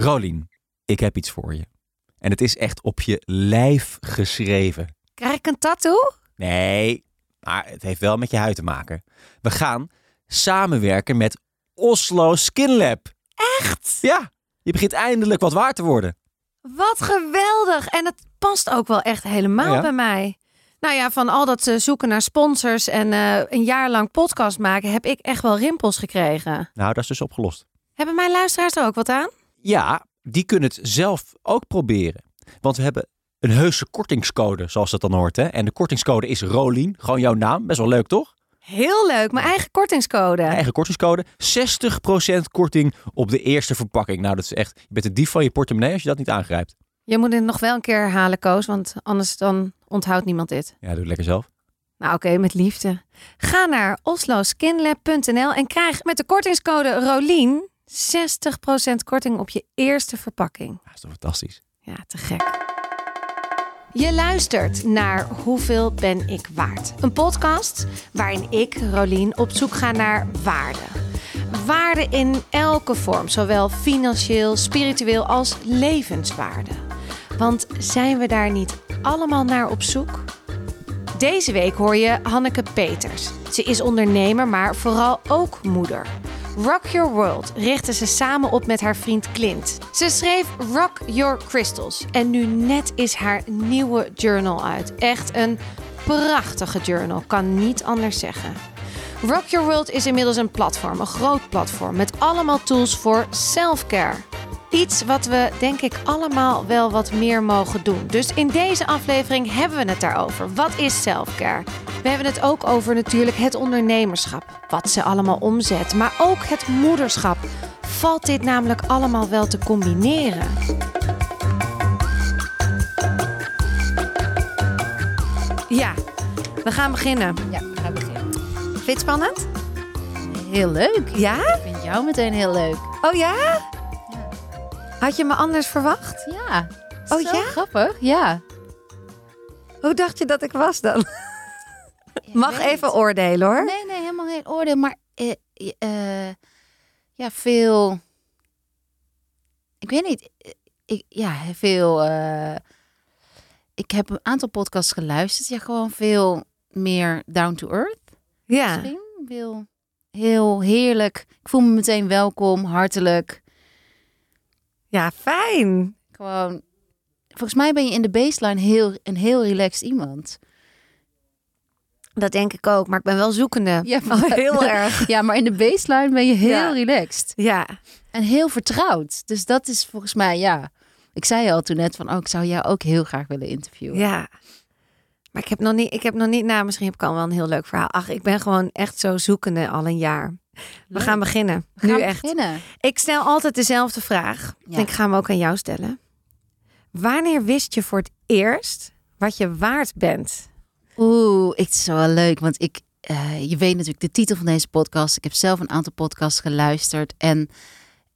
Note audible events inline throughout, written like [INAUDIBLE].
Rolien, ik heb iets voor je. En het is echt op je lijf geschreven. Krijg ik een tattoo? Nee, maar het heeft wel met je huid te maken. We gaan samenwerken met Oslo Skin Lab. Echt? Ja, je begint eindelijk wat waard te worden. Wat geweldig. En het past ook wel echt helemaal Ja? bij mij. Nou ja, van al dat eh, zoeken naar sponsors en eh, een jaar lang podcast maken, heb ik echt wel rimpels gekregen. Nou, dat is dus opgelost. Hebben mijn luisteraars er ook wat aan? Ja, die kunnen het zelf ook proberen. Want we hebben een heuse kortingscode, zoals dat dan hoort. Hè? En de kortingscode is Rolien. Gewoon jouw naam. Best wel leuk, toch? Heel leuk, mijn eigen kortingscode. Eigen kortingscode. 60% korting op de eerste verpakking. Nou, dat is echt... Je bent de dief van je portemonnee als je dat niet aangrijpt. Je moet het nog wel een keer herhalen, Koos, want anders dan onthoudt niemand dit. Ja, doe het lekker zelf. Nou oké, met liefde. Ga naar osloskinlab.nl en krijg met de kortingscode ROLIEN 60% korting op je eerste verpakking. Dat is toch fantastisch. Ja, te gek. Je luistert naar Hoeveel ben ik waard? Een podcast waarin ik, Rolien, op zoek ga naar waarde. Waarde in elke vorm, zowel financieel, spiritueel als levenswaarde. Want zijn we daar niet allemaal naar op zoek? Deze week hoor je Hanneke Peters. Ze is ondernemer, maar vooral ook moeder. Rock Your World richtte ze samen op met haar vriend Clint. Ze schreef Rock Your Crystals en nu net is haar nieuwe journal uit. Echt een prachtige journal, kan niet anders zeggen. Rock Your World is inmiddels een platform, een groot platform met allemaal tools voor self-care. Iets wat we denk ik allemaal wel wat meer mogen doen. Dus in deze aflevering hebben we het daarover. Wat is self-care? We hebben het ook over natuurlijk het ondernemerschap. Wat ze allemaal omzet, maar ook het moederschap. Valt dit namelijk allemaal wel te combineren? Ja, we gaan beginnen. Ja, we gaan beginnen. Vind je het spannend? Heel leuk. Ja? Ik vind jou meteen heel leuk. Oh ja? Had je me anders verwacht? Ja. Oh, Zo ja? grappig. Ja. Hoe dacht je dat ik was dan? [LAUGHS] Mag even oordelen hoor. Nee, nee, helemaal geen oordeel. Maar eh, eh, ja, veel... Ik weet niet. eh, Ik, ja, veel... ik heb een aantal podcasts geluisterd. Ja, gewoon veel meer down to earth. Ja. Misschien. Veel, heel heerlijk. Ik voel me meteen welkom, hartelijk. Ja, fijn. Gewoon, volgens mij ben je in de baseline heel, een heel relaxed iemand. Dat denk ik ook, maar ik ben wel zoekende. Ja, [LAUGHS] Oh, heel erg. [LAUGHS] Ja, maar in de baseline ben je heel Ja. relaxed Ja, en heel vertrouwd. Dus dat is volgens mij, ja. Ik zei al toen net van, oh, ik zou jou ook heel graag willen interviewen. ja. Maar ik heb nog niet, ik heb nog niet, nou misschien heb ik al wel een heel leuk verhaal. Ach, ik ben gewoon echt zo zoekende al een jaar. We gaan beginnen. We gaan nu echt. beginnen. Ik stel altijd dezelfde vraag. Ja. Ik ga hem ook aan jou stellen. Wanneer wist je voor het eerst wat je waard bent? Oeh, het is wel leuk, want ik, eh, je weet natuurlijk de titel van deze podcast. Ik heb zelf een aantal podcasts geluisterd en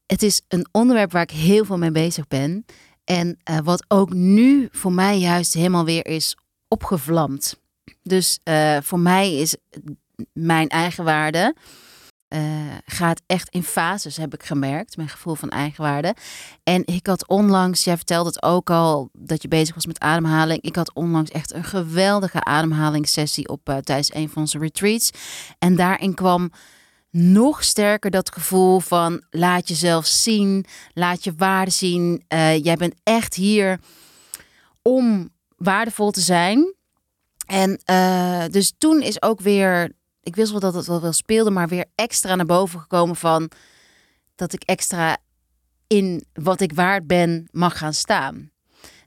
het is een onderwerp waar ik heel veel mee bezig ben. En eh, wat ook nu voor mij juist helemaal weer is opgevlamd. Dus eh, voor mij is mijn eigen waarde eh, gaat echt in fases, heb ik gemerkt. Mijn gevoel van eigenwaarde. En ik had onlangs, jij vertelde het ook al, dat je bezig was met ademhaling. Ik had onlangs echt een geweldige ademhalingssessie op eh, tijdens een van onze retreats. En daarin kwam nog sterker dat gevoel van laat jezelf zien, laat je waarde zien. Eh, jij bent echt hier om waardevol te zijn. En dus toen is ook weer, ik wist wel dat het wel wel speelde, maar weer extra naar boven gekomen van dat ik extra in wat ik waard ben mag gaan staan.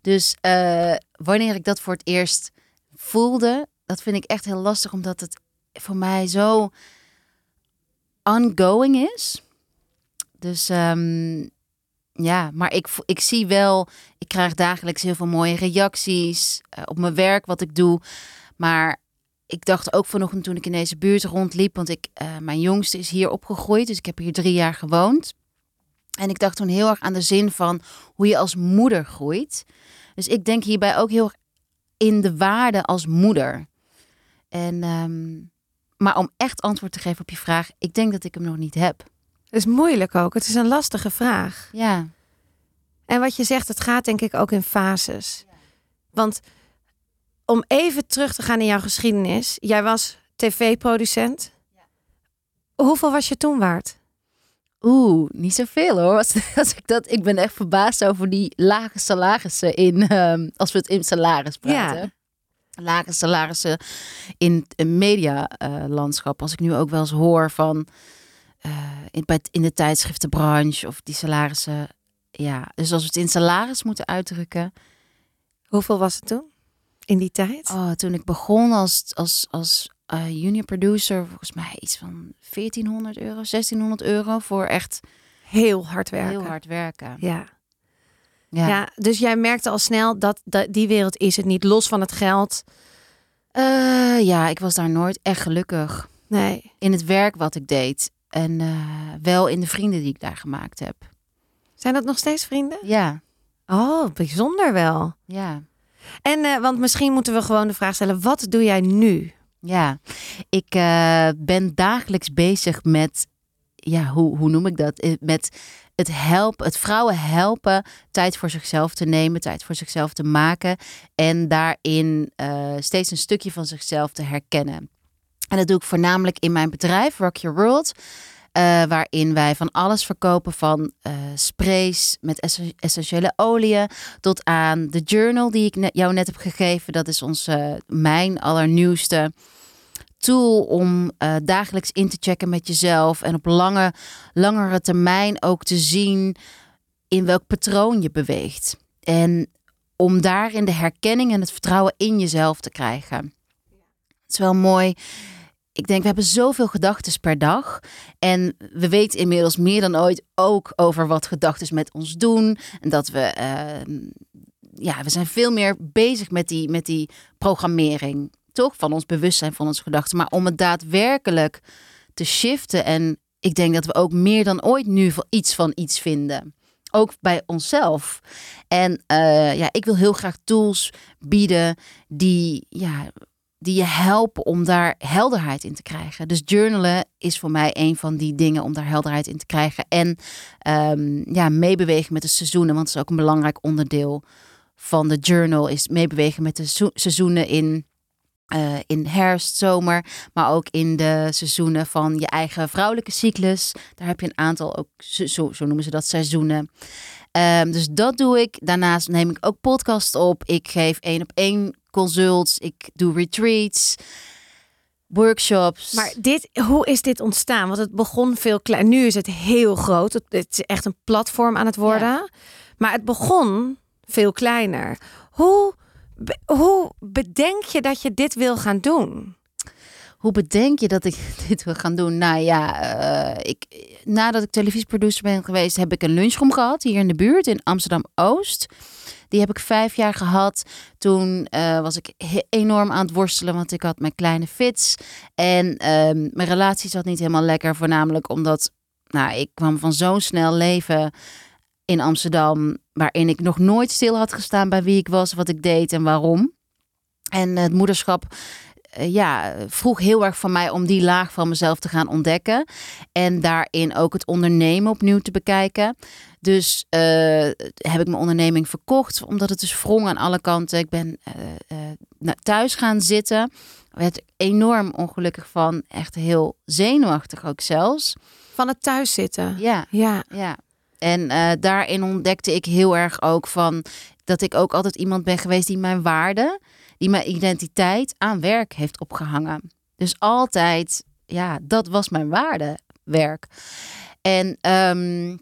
Dus eh, wanneer ik dat voor het eerst voelde, dat vind ik echt heel lastig, omdat het voor mij zo ongoing is. Dus ehm, ja, maar ik, ik zie wel, ik krijg dagelijks heel veel mooie reacties eh, op mijn werk, wat ik doe. Maar ik dacht ook vanochtend toen ik in deze buurt rondliep, want ik, eh, mijn jongste is hier opgegroeid, dus ik heb hier drie jaar gewoond. En ik dacht toen heel erg aan de zin van hoe je als moeder groeit. Dus ik denk hierbij ook heel erg in de waarde als moeder. En, ehm, maar om echt antwoord te geven op je vraag, ik denk dat ik hem nog niet heb. Het is moeilijk ook. Het is een lastige vraag. Ja, En wat je zegt, het gaat denk ik ook in fases. Want om even terug te gaan in jouw geschiedenis. Jij was tv-producent. Hoeveel was je toen waard? Oeh, niet zoveel hoor. [LAUGHS] Als, als ik, dat, ik ben echt verbaasd over die lage salarissen in, ehm, als we het in salaris praten. Ja. Lage salarissen in het medialandschap. als ik nu ook wel eens hoor van eh, in, bij, in de tijdschriftenbranche of die salarissen. Ja, dus als we het in salaris moeten uitdrukken. Hoeveel was het toen? In die tijd? Oh, toen ik begon als, als, als eh, junior producer, volgens mij iets van 1400 euro, 1600 euro voor echt Heel hard werken. heel hard werken. Ja. Ja. ja. dus jij merkte al snel dat, dat die wereld is het niet. Los van het geld. Eh, ja, ik was daar nooit echt gelukkig. Nee. In het werk wat ik deed. En eh, wel in de vrienden die ik daar gemaakt heb. Zijn dat nog steeds vrienden? Ja, Oh, bijzonder wel. ja. En eh, want misschien moeten we gewoon de vraag stellen: wat doe jij nu? Ja, ik eh, ben dagelijks bezig met, ja, hoe, hoe noem ik dat? Eh, Met het helpen, het vrouwen helpen tijd voor zichzelf te nemen, tijd voor zichzelf te maken en daarin steeds een stukje van zichzelf te herkennen. En dat doe ik voornamelijk in mijn bedrijf, Rock Your World. Eh, waarin wij van alles verkopen van eh, sprays met essen- essentiële oliën tot aan de journal die ik jou net heb gegeven. Dat is onze, mijn allernieuwste tool om eh, dagelijks in te checken met jezelf en op lange, langere termijn ook te zien in welk patroon je beweegt. En om daarin de herkenning en het vertrouwen in jezelf te krijgen. Het is wel mooi. Ik denk, we hebben zoveel gedachten per dag. En we weten inmiddels meer dan ooit ook over wat gedachten met ons doen. En dat we, ehm, ja, we zijn veel meer bezig met die, met die programmering. Toch? Van ons bewustzijn, van onze gedachten. Maar om het daadwerkelijk te shiften. En ik denk dat we ook meer dan ooit nu iets van iets vinden. Ook bij onszelf. En eh, ja, ik wil heel graag tools bieden die, ja, die je helpen om daar helderheid in te krijgen. Dus journalen is voor mij een van die dingen om daar helderheid in te krijgen. En ehm, ja, meebewegen met de seizoenen, want dat is ook een belangrijk onderdeel van de journal. Is meebewegen met de seizo- seizoenen in, eh, in herfst, zomer, maar ook in de seizoenen van je eigen vrouwelijke cyclus. Daar heb je een aantal ook, zo, zo noemen ze dat, seizoenen. Ehm, dus dat doe ik. Daarnaast neem ik ook podcast op. Ik geef één op één consults. Ik doe retreats, workshops. Maar dit, hoe is dit ontstaan? Want het begon veel klein. Nu is het heel groot. Het, het is echt een platform aan het worden. Maar het begon veel kleiner. Hoe, hoe bedenk je dat je dit wil gaan doen? Hoe bedenk je dat ik [LAUGHS] dit wil gaan doen? Nou ja, eh, ik, nadat ik televisieproducer ben geweest, heb ik een lunchroom gehad hier in de buurt in Amsterdam Oost. Die heb ik vijf jaar gehad. Toen eh, was ik enorm aan het worstelen, want ik had mijn kleine fits. En ehm, mijn relatie zat niet helemaal lekker, voornamelijk omdat nou, ik kwam van zo'n snel leven in Amsterdam, waarin ik nog nooit stil had gestaan bij wie ik was, wat ik deed en waarom. En het moederschap eh, ja, vroeg heel erg van mij om die laag van mezelf te gaan ontdekken. En daarin ook het ondernemen opnieuw te bekijken. Dus eh, heb ik mijn onderneming verkocht, omdat het dus wrong aan alle kanten. Ik ben na- thuis gaan zitten. Werd enorm ongelukkig van. Echt heel zenuwachtig ook zelfs. Van het thuiszitten. Ja, Ja. ja. En daarin ontdekte ik heel erg ook van dat ik ook altijd iemand ben geweest die mijn waarde, die mijn identiteit aan werk heeft opgehangen. Dus altijd, ja, dat was mijn waarde, werk. En ehm,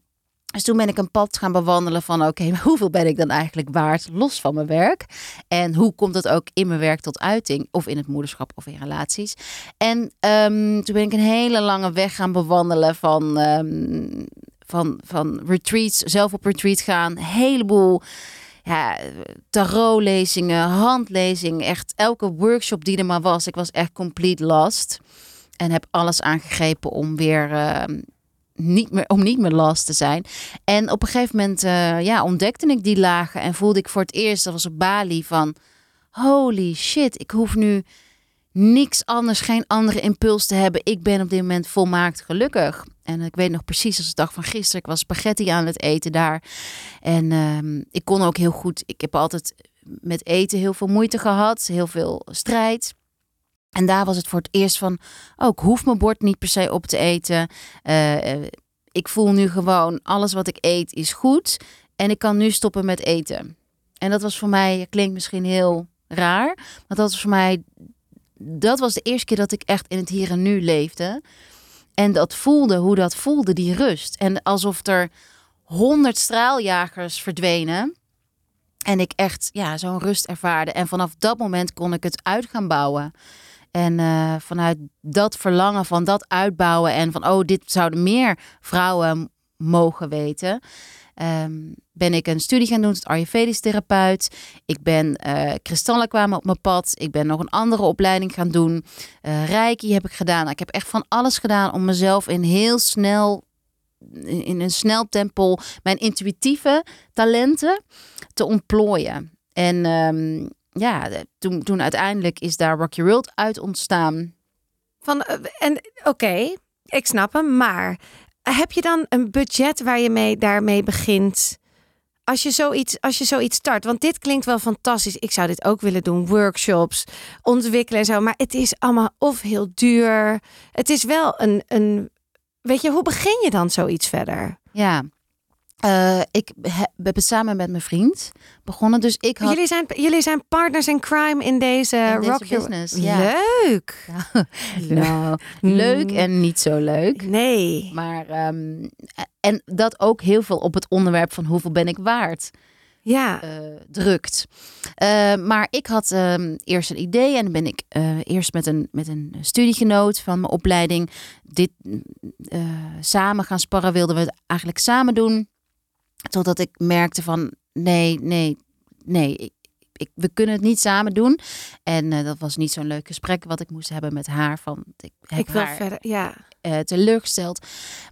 dus toen ben ik een pad gaan bewandelen van oké, [LAUGHS] hoeveel ben ik dan eigenlijk waard los van mijn werk? En hoe komt dat ook in mijn werk tot uiting? Of in het moederschap of in relaties? En ehm, toen ben ik een hele lange weg gaan bewandelen van, ehm, van, van retreats, zelf op retreat gaan. Een heleboel ja, tarotlezingen, handlezingen. Echt elke workshop die er maar was. Ik was echt complete lost. En heb alles aangegrepen om weer ehm, niet meer, om niet meer last te zijn. En op een gegeven moment eh, ja, ontdekte ik die lagen en voelde ik voor het eerst, dat was op Bali, van holy shit, ik hoef nu niks anders, geen andere impuls te hebben. Ik ben op dit moment volmaakt gelukkig. En ik weet nog precies als de dag van gisteren. Ik was spaghetti aan het eten daar. En ehm, ik kon ook heel goed. Ik heb altijd met eten heel veel moeite gehad. Heel veel strijd. En daar was het voor het eerst van. Oh, ik hoef mijn bord niet per se op te eten. Eh, eh, ik voel nu gewoon alles wat ik eet is goed. En ik kan nu stoppen met eten. En dat was voor mij, klinkt misschien heel raar. Maar dat was voor mij. Dat was de eerste keer dat ik echt in het hier en nu leefde. En dat voelde, hoe dat voelde, die rust. En alsof er honderd straaljagers verdwenen. En ik echt ja, zo'n rust ervaarde. En vanaf dat moment kon ik het uit gaan bouwen. En uh, vanuit dat verlangen van dat uitbouwen en van, oh, dit zouden meer vrouwen mogen weten. Um, ben ik een studie gaan doen tot Ayurvedisch therapeut. Ik ben uh, kristallen kwamen op mijn pad. Ik ben nog een andere opleiding gaan doen. Uh, Reiki heb ik gedaan. Ik heb echt van alles gedaan om mezelf in heel snel, in een snel tempo, mijn intuïtieve talenten te ontplooien. En um, ja, toen, toen uiteindelijk is daar Rock Your World uit ontstaan. Van, eh, en oké, ik snap hem, maar heb je dan een budget waar je mee, daarmee begint? Als je, zoiets, als je zoiets start, want dit klinkt wel fantastisch. Ik zou dit ook willen doen, workshops, ontwikkelen en zo. Maar het is allemaal of heel duur. Het is wel een, een weet je, hoe begin je dan zoiets verder? Ja, uh, ik heb het samen met mijn vriend begonnen. Dus ik had... jullie, zijn, jullie zijn partners in crime in deze, in rock business. Ja. Leuk. Ja. [LAUGHS] nou, leuk en niet zo leuk. Nee. Maar um, en dat ook heel veel op het onderwerp van hoeveel ben ik waard. Ja. Uh, drukt. Uh, maar ik had um, eerst een idee en ben ik eerst met een, met een studiegenoot van mijn opleiding dit samen gaan sparren. Wilden we het eigenlijk samen doen. Totdat ik merkte van nee, nee, nee, ik, ik, we kunnen het niet samen doen. En uh, dat was niet zo'n leuk gesprek wat ik moest hebben met haar. Van, ik heb ik wil haar, verder, ja. Uh, teleurgesteld.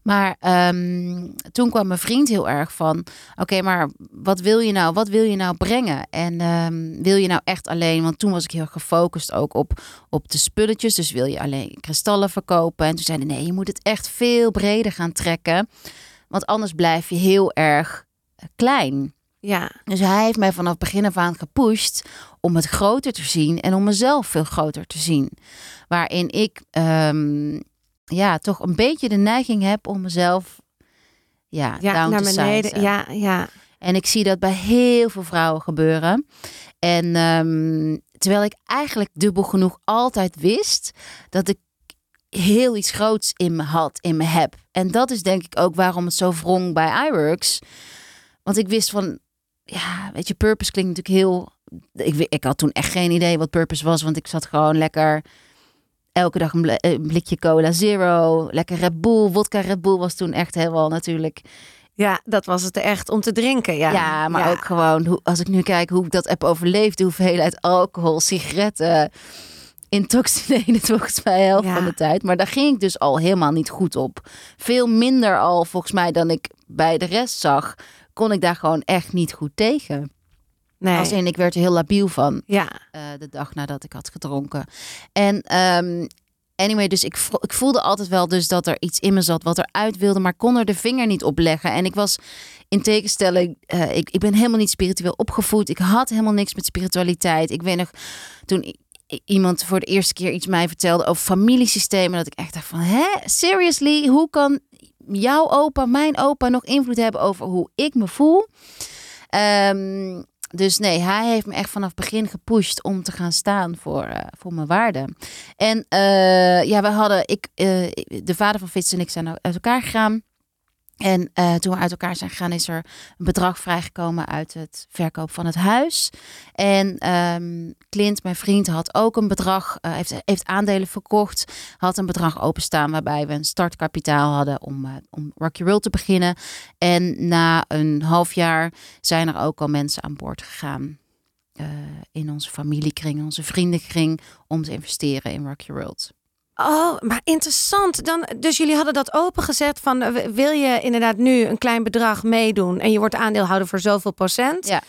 Maar um, toen kwam mijn vriend heel erg van: oké, okay, maar wat wil je nou? Wat wil je nou brengen? En um, wil je nou echt alleen? Want toen was ik heel gefocust ook op, op de spulletjes. Dus wil je alleen kristallen verkopen? En toen zeiden nee, je moet het echt veel breder gaan trekken. Want anders blijf je heel erg eh, klein. Ja. Dus hij heeft mij vanaf begin af aan gepusht om het groter te zien en om mezelf veel groter te zien. Waarin ik um, ja, toch een beetje de neiging heb om mezelf ja, ja down naar te beneden. Ja, ja. En ik zie dat bij heel veel vrouwen gebeuren. En um, terwijl ik eigenlijk dubbel genoeg altijd wist dat ik heel iets groots in me had, in me heb. En dat is denk ik ook waarom het zo wrong bij iWorks. Want ik wist van, ja, weet je, purpose klinkt natuurlijk heel... Ik, ik had toen echt geen idee wat purpose was, want ik zat gewoon lekker elke dag een, blikje cola zero, lekker Red Bull, vodka Red Bull was toen echt helemaal natuurlijk... Ja, dat was het echt om te drinken. Ja, ja maar ook gewoon, hoe, als ik nu kijk hoe ik dat heb overleefd, de hoeveelheid alcohol, sigaretten, intoxicerend volgens mij helft ja. van de tijd. Maar daar ging ik dus al helemaal niet goed op. Veel minder al volgens mij dan ik bij de rest zag, kon ik daar gewoon echt niet goed tegen. Nee. Als in, ik werd er heel labiel van. Ja. Uh, de dag nadat ik had gedronken. En um, anyway, dus ik, ik voelde altijd wel dus dat er iets in me zat wat eruit wilde, maar kon er de vinger niet op leggen. En ik was in tegenstelling, uh, ik, ik ben helemaal niet spiritueel opgevoed. Ik had helemaal niks met spiritualiteit. Ik weet nog, toen iemand voor de eerste keer iets mij vertelde over familiesystemen. Dat ik echt dacht van, hè, seriously, hoe kan jouw opa, mijn opa nog invloed hebben over hoe ik me voel? Um, dus nee, hij heeft me echt vanaf begin gepusht om te gaan staan voor, uh, voor mijn waarden. En uh, ja, we hadden, ik, uh, de vader van Fitz en ik zijn uit elkaar gegaan. En uh, toen we uit elkaar zijn gegaan, is er een bedrag vrijgekomen uit het verkoop van het huis. En um, Clint, mijn vriend, had ook een bedrag, uh, heeft, heeft aandelen verkocht, had een bedrag openstaan waarbij we een startkapitaal hadden om, uh, om Rocky World te beginnen. En na een half jaar zijn er ook al mensen aan boord gegaan. in onze familiekring, in onze vriendenkring, om te investeren in Rocky World. Oh, maar interessant. Dan, dus jullie hadden dat opengezet van wil je inderdaad nu een klein bedrag meedoen en je wordt aandeelhouder voor zoveel procent? Ja.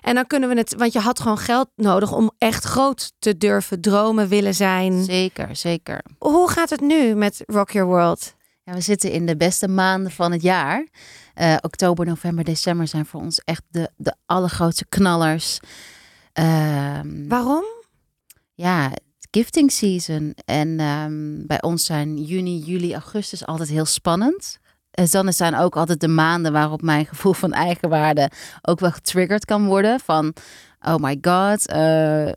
En dan kunnen we het, want je had gewoon geld nodig om echt groot te durven dromen, willen zijn. Zeker, zeker. Hoe gaat het nu met Rock Your World? Ja, we zitten in de beste maanden van het jaar. Uh, oktober, november, december zijn voor ons echt de, de allergrootste knallers. Um, Waarom? Ja, gifting season. En um, bij ons zijn juni, juli, augustus altijd heel spannend. En dan zijn ook altijd de maanden waarop mijn gevoel van eigenwaarde ook wel getriggerd kan worden. Van, oh my god, uh, uh,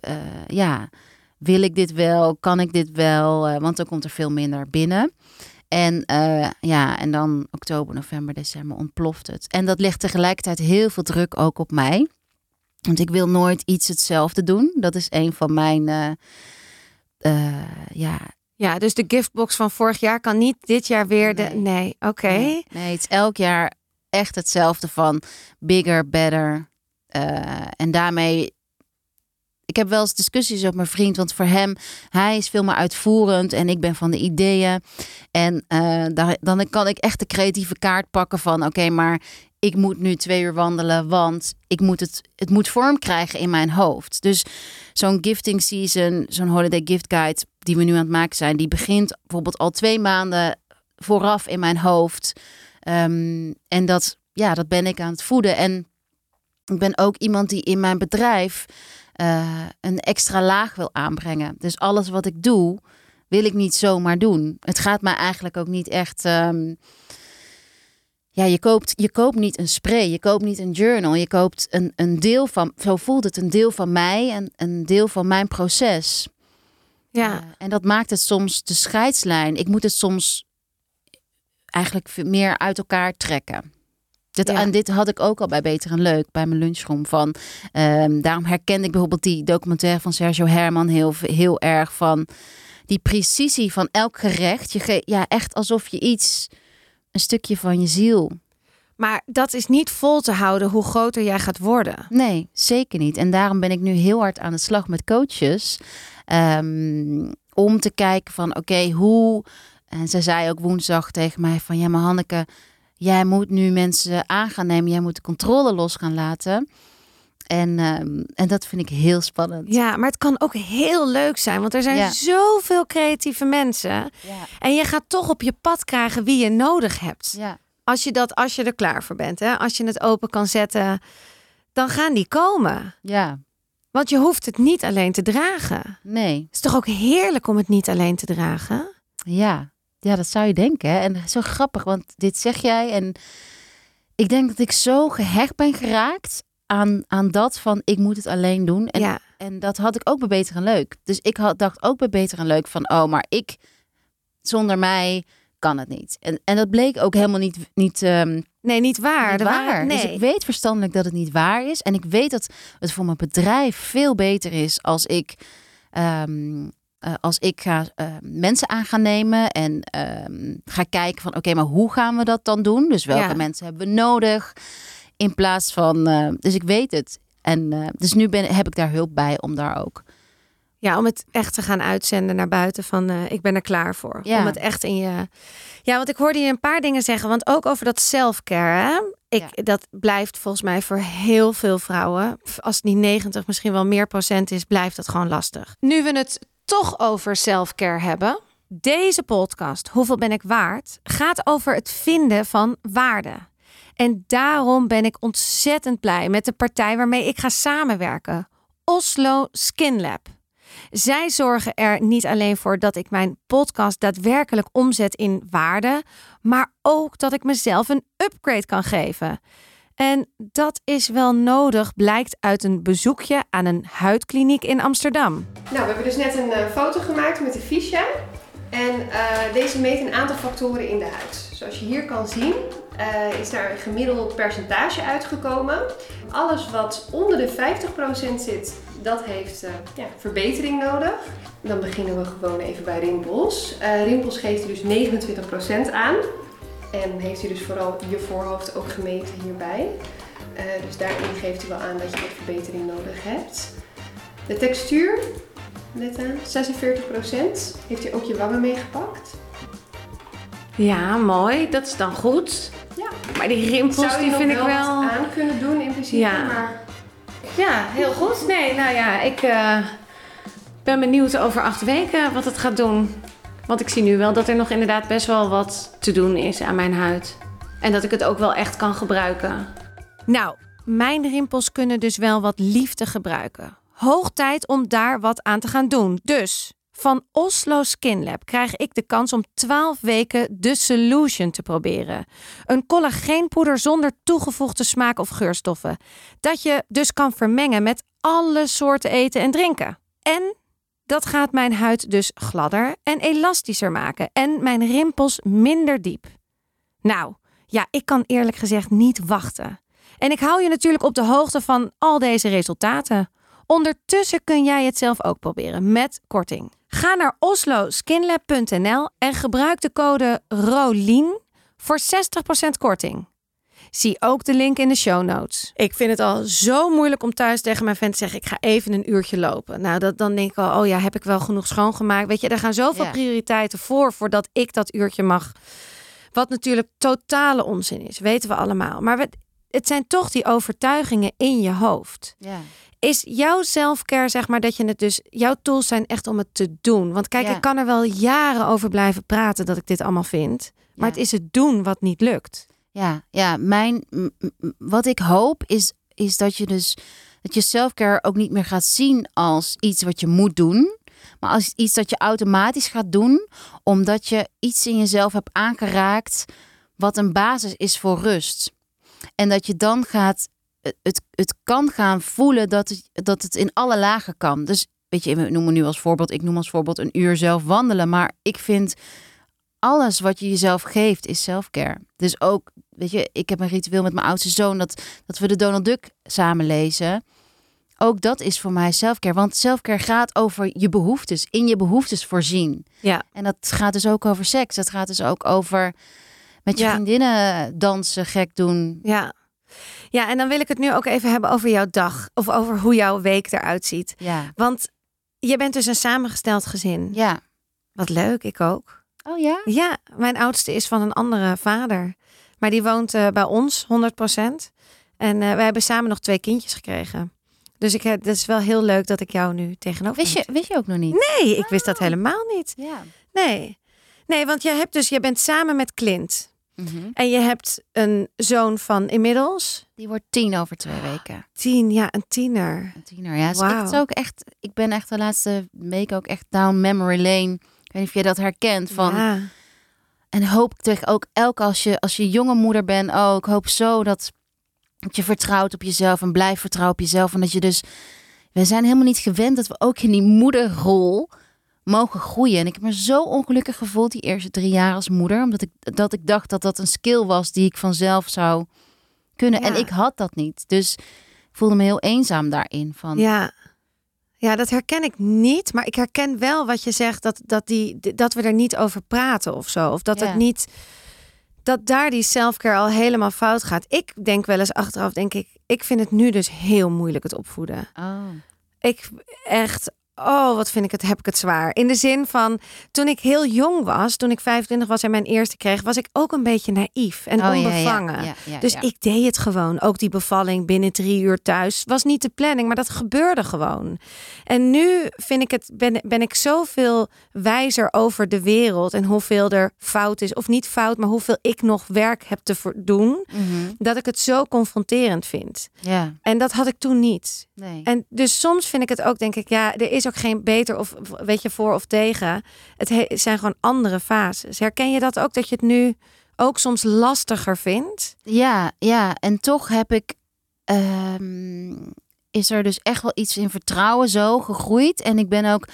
ja, wil ik dit wel? Kan ik dit wel? Uh, want dan komt er veel minder binnen. En ja, en dan oktober, november, december ontploft het. En dat legt tegelijkertijd heel veel druk ook op mij. Want ik wil nooit iets hetzelfde doen. Dat is een van mijn ja, ja, dus de giftbox van vorig jaar kan niet dit jaar weer de. Nee, oké. Nee. het is elk jaar echt hetzelfde van bigger, better. Uh, en daarmee. Ik heb wel eens discussies op mijn vriend, want voor hem, hij is veel meer uitvoerend en ik ben van de ideeën. En uh, daar, dan kan ik echt de creatieve kaart pakken van: oké, maar ik moet nu twee uur wandelen, want ik moet het, het moet vorm krijgen in mijn hoofd. Dus zo'n gifting season, zo'n holiday gift guide die we nu aan het maken zijn, die begint bijvoorbeeld al twee maanden vooraf in mijn hoofd. Um, en dat, ja, dat ben ik aan het voeden. En ik ben ook iemand die in mijn bedrijf uh, een extra laag wil aanbrengen. Dus alles wat ik doe, wil ik niet zomaar doen. Het gaat mij eigenlijk ook niet echt. Um, ja, je koopt, je koopt niet een spray, je koopt niet een journal, je koopt een, een deel van, zo voelt het, een deel van mij en een deel van mijn proces. Ja. Uh, en dat maakt het soms de scheidslijn. Ik moet het soms eigenlijk meer uit elkaar trekken. Dit, En dit had ik ook al bij Beter en Leuk, bij mijn lunchroom. Van, um, daarom herkende ik bijvoorbeeld die documentaire van Sergio Herman heel, heel erg van die precisie van elk gerecht. Je ja, echt alsof je iets een stukje van je ziel. Maar dat is niet vol te houden hoe groter jij gaat worden. Nee, zeker niet. En daarom ben ik nu heel hard aan de slag met coaches. Um, om te kijken van oké, hoe. En ze zei ook woensdag tegen mij van ja, maar Hanneke, jij moet nu mensen aan gaan nemen. Jij moet de controle los gaan laten. En, um, en dat vind ik heel spannend. Ja, maar het kan ook heel leuk zijn, want er zijn ja. zoveel creatieve mensen. Ja. En je gaat toch op je pad krijgen wie je nodig hebt. Ja. Als je dat, als je er klaar voor bent, hè? als je het open kan zetten, dan gaan die komen. Ja. Want je hoeft het niet alleen te dragen. Nee. Het is toch ook heerlijk om het niet alleen te dragen? Ja, ja dat zou je denken. Hè? En zo grappig, want dit zeg jij en ik denk dat ik zo gehecht ben geraakt aan, aan dat van ik moet het alleen doen. En, ja. en dat had ik ook bij Beter en Leuk. Dus ik had, dacht ook bij Beter en Leuk van, oh, maar ik zonder mij kan het niet. En, en dat bleek ook helemaal niet. niet um, nee, niet waar. Niet waar. Dus nee. Dus ik weet verstandelijk dat het niet waar is. En ik weet dat het voor mijn bedrijf veel beter is als ik. Um, uh, als ik ga uh, mensen aan gaan nemen en um, ga kijken van oké, okay, maar hoe gaan we dat dan doen? Dus welke ja. mensen hebben we nodig? In plaats van, uh, dus ik weet het. En uh, dus nu ben, heb ik daar hulp bij om daar ook. Ja, om het echt te gaan uitzenden naar buiten van uh, ik ben er klaar voor. Ja. Om het echt in je. Ja, want ik hoorde je een paar dingen zeggen. Want ook over dat self-care. Ik, ja. Dat blijft volgens mij voor heel veel vrouwen. Als het niet 90, misschien wel meer procent is, blijft dat gewoon lastig. Nu we het toch over self-care hebben. Deze podcast, Hoeveel ben ik waard, gaat over het vinden van waarde. En daarom ben ik ontzettend blij met de partij waarmee ik ga samenwerken. Oslo Skin Lab. Zij zorgen er niet alleen voor dat ik mijn podcast daadwerkelijk omzet in waarde, maar ook dat ik mezelf een upgrade kan geven. En dat is wel nodig, blijkt uit een bezoekje aan een huidkliniek in Amsterdam. Nou, we hebben dus net een uh, foto gemaakt met de Fisha. En uh, deze meet een aantal factoren in de huid. Zoals je hier kan zien, uh, is daar een gemiddeld percentage uitgekomen. Alles wat onder de 50% zit, dat heeft ja, verbetering nodig. Dan beginnen we gewoon even bij rimpels. Uh, rimpels geeft u dus 29% aan. En heeft u dus vooral je voorhoofd ook gemeten hierbij. dus daarin geeft u wel aan dat je wat verbetering nodig hebt. De textuur, let aan, 46%. Heeft u ook je wangen meegepakt? Ja, mooi. Dat is dan goed. Ja. Maar die rimpels, die vind ik wel... aan kunnen doen in principe, ja. maar... Ja, heel goed. Nee, nou ja, ik uh, ben benieuwd over acht weken wat het gaat doen. Want ik zie nu wel dat er nog inderdaad best wel wat te doen is aan mijn huid. En dat ik het ook wel echt kan gebruiken. Nou, mijn rimpels kunnen dus wel wat liefde gebruiken. Hoog tijd om daar wat aan te gaan doen. Dus van Oslo Skin Lab krijg ik de kans om 12 weken de Solution te proberen. Een collageenpoeder zonder toegevoegde smaak of geurstoffen. Dat je dus kan vermengen met alle soorten eten en drinken. En dat gaat mijn huid dus gladder en elastischer maken en mijn rimpels minder diep. Nou, ja, ik kan eerlijk gezegd niet wachten. En ik hou je natuurlijk op de hoogte van al deze resultaten. Ondertussen kun jij het zelf ook proberen met korting. Ga naar osloskinlab.nl en gebruik de code ROLIEN voor 60% korting. Zie ook de link in de show notes. Ik vind het al zo moeilijk om thuis tegen mijn vent te zeggen: ik ga even een uurtje lopen. Nou, dat, dan denk ik al, oh ja, heb ik wel genoeg schoongemaakt? Weet je, er gaan zoveel Ja. prioriteiten voor voordat ik dat uurtje mag. Wat natuurlijk totale onzin is, weten we allemaal. Maar we, het zijn toch die overtuigingen in je hoofd. Ja. Is jouw selfcare, zeg maar, dat je het dus... Jouw tools zijn echt om het te doen. Want kijk, Ja. ik kan er wel jaren over blijven praten dat ik dit allemaal vind. Maar Ja. het is het doen wat niet lukt. Ja, ja mijn, wat ik hoop is, is dat je dus dat je selfcare ook niet meer gaat zien als iets wat je moet doen, maar als iets dat je automatisch gaat doen, omdat je iets in jezelf hebt aangeraakt wat een basis is voor rust. En dat je dan gaat, het- het, kan gaan voelen dat het, dat het in alle lagen kan. Dus weet je, we noemen nu als voorbeeld, ik noem als voorbeeld een uur zelf wandelen, maar ik vind alles wat je jezelf geeft is selfcare. Dus ook, weet je, ik heb een ritueel met mijn oudste zoon dat, dat we de Donald Duck samen lezen. Ook dat is voor mij selfcare. Want selfcare gaat over je behoeftes, in je behoeftes voorzien. Ja. En dat gaat dus ook over seks. Dat gaat dus ook over met je Ja. vriendinnen dansen, gek doen. Ja. Ja, en dan wil ik het nu ook even hebben over jouw dag. Of over hoe jouw week eruit ziet. Ja. Want je bent dus een samengesteld gezin. Ja. Wat leuk, ik ook. Oh ja? Ja, mijn oudste is van een andere vader. Maar die woont eh, bij ons, 100%. En eh wij hebben samen nog twee kindjes gekregen. Dus ik, heb- dat is wel heel leuk dat ik jou nu tegenover Wist je, wist je ook nog niet? Nee, ik wist dat helemaal niet. Ja. Nee. Nee, want je hebt dus, je bent samen met Clint. Mhm. En je hebt een zoon van inmiddels Die wordt tien over twee weken. tien, ja, een tiener. Een tiener, ja. Dus het is ook echt, ik ben echt de laatste week ook echt down memory lane. Ik weet niet of je dat herkent. Van, Ja. En hoop ik toch ook elk als je, als je jonge moeder bent, oh, ik hoop zo dat, dat je vertrouwt op jezelf en blijft vertrouwen op jezelf. En dat je dus, we zijn helemaal niet gewend dat we ook in die moederrol mogen groeien. En ik heb me zo ongelukkig gevoeld die eerste drie jaar als moeder, omdat ik, dat ik dacht dat dat een skill was die ik vanzelf zou kunnen. Ja. En ik had dat niet. Dus ik voelde me heel eenzaam daarin. Van, Ja. Ja, dat herken ik niet. Maar ik herken wel wat je zegt, dat, dat, die, dat we er niet over praten of zo. Of dat Ja. het niet. Dat daar die selfcare al helemaal fout gaat. Ik denk wel eens achteraf, denk ik, ik vind het nu dus heel moeilijk het opvoeden. Oh. Ik echt, oh, wat vind ik het, heb ik het zwaar. In de zin van, toen ik heel jong was, toen ik 25 was en mijn eerste kreeg, was ik ook een beetje naïef en Oh, ja, onbevangen. ja, ja, Dus ik deed het gewoon. Ook die bevalling binnen drie uur thuis was niet de planning, maar dat gebeurde gewoon. En nu vind ik het, ben, ben ik zoveel wijzer over de wereld en hoeveel er fout is. Of niet fout, maar hoeveel ik nog werk heb te doen. Mhm. Dat ik het zo confronterend vind. Ja, En dat had ik toen niet. nee. En dus soms vind ik het ook, denk ik, ja, er is ook geen beter of weet je voor of tegen. Het he- het zijn gewoon andere fases. Herken je dat ook, dat je het nu ook soms lastiger vindt? Ja, ja, en toch heb ik. ehm, is er dus echt wel iets in vertrouwen zo gegroeid. En ik ben ook.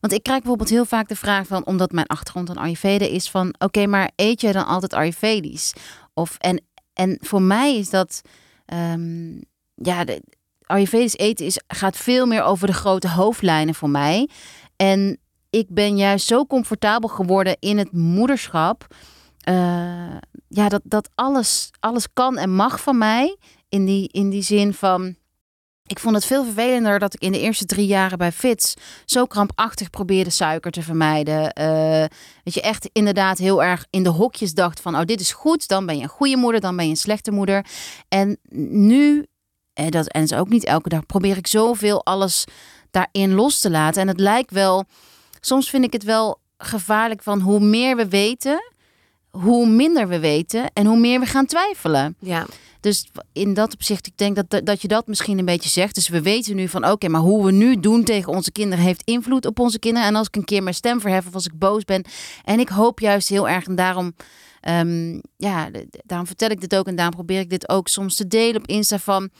Want ik krijg bijvoorbeeld heel vaak de vraag van, omdat mijn achtergrond aan Ayurveda is, van oké, maar eet je dan altijd Ayurvedisch? Of en, en voor mij is dat. ehm, ja, de, Ayurvedisch eten is, gaat veel meer over de grote hoofdlijnen voor mij. En ik ben juist zo comfortabel geworden in het moederschap. eh, ja, dat, dat alles, alles kan en mag van mij. In die, in die zin van. Ik vond het veel vervelender dat ik in de eerste drie jaren bij Fits zo krampachtig probeerde suiker te vermijden. Eh weet je, echt inderdaad heel erg in de hokjes dacht van, oh dit is goed, dan ben je een goede moeder, dan ben je een slechte moeder. En nu, en dat en is ook niet elke dag, probeer ik zoveel alles daarin los te laten. En het lijkt wel, soms vind ik het wel gevaarlijk van hoe meer we weten, hoe minder we weten en hoe meer we gaan twijfelen. Ja. Dus in dat opzicht, ik denk dat, dat je dat misschien een beetje zegt. Dus we weten nu van oké, maar hoe we nu doen tegen onze kinderen heeft invloed op onze kinderen. En als ik een keer mijn stem verhef of als ik boos ben. En ik hoop juist heel erg en daarom, ehm, ja, daarom vertel ik dit ook en daarom probeer ik dit ook soms te delen op Insta van,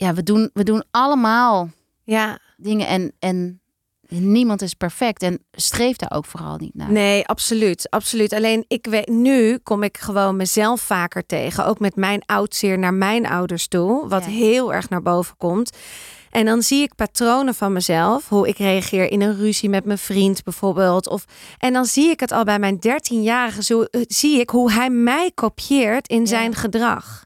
ja, we doen, we doen allemaal Ja. dingen en, en niemand is perfect en streef daar ook vooral niet naar. Nee, absoluut. Absoluut. Alleen ik weet, nu kom ik gewoon mezelf vaker tegen. Ook met mijn oudseer naar mijn ouders toe. Wat Ja. heel erg naar boven komt. En dan zie ik patronen van mezelf. Hoe ik reageer in een ruzie met mijn vriend bijvoorbeeld. Of, en dan zie ik het al bij mijn 13-jarige. Zo eh, zie ik hoe hij mij kopieert in Ja. zijn gedrag.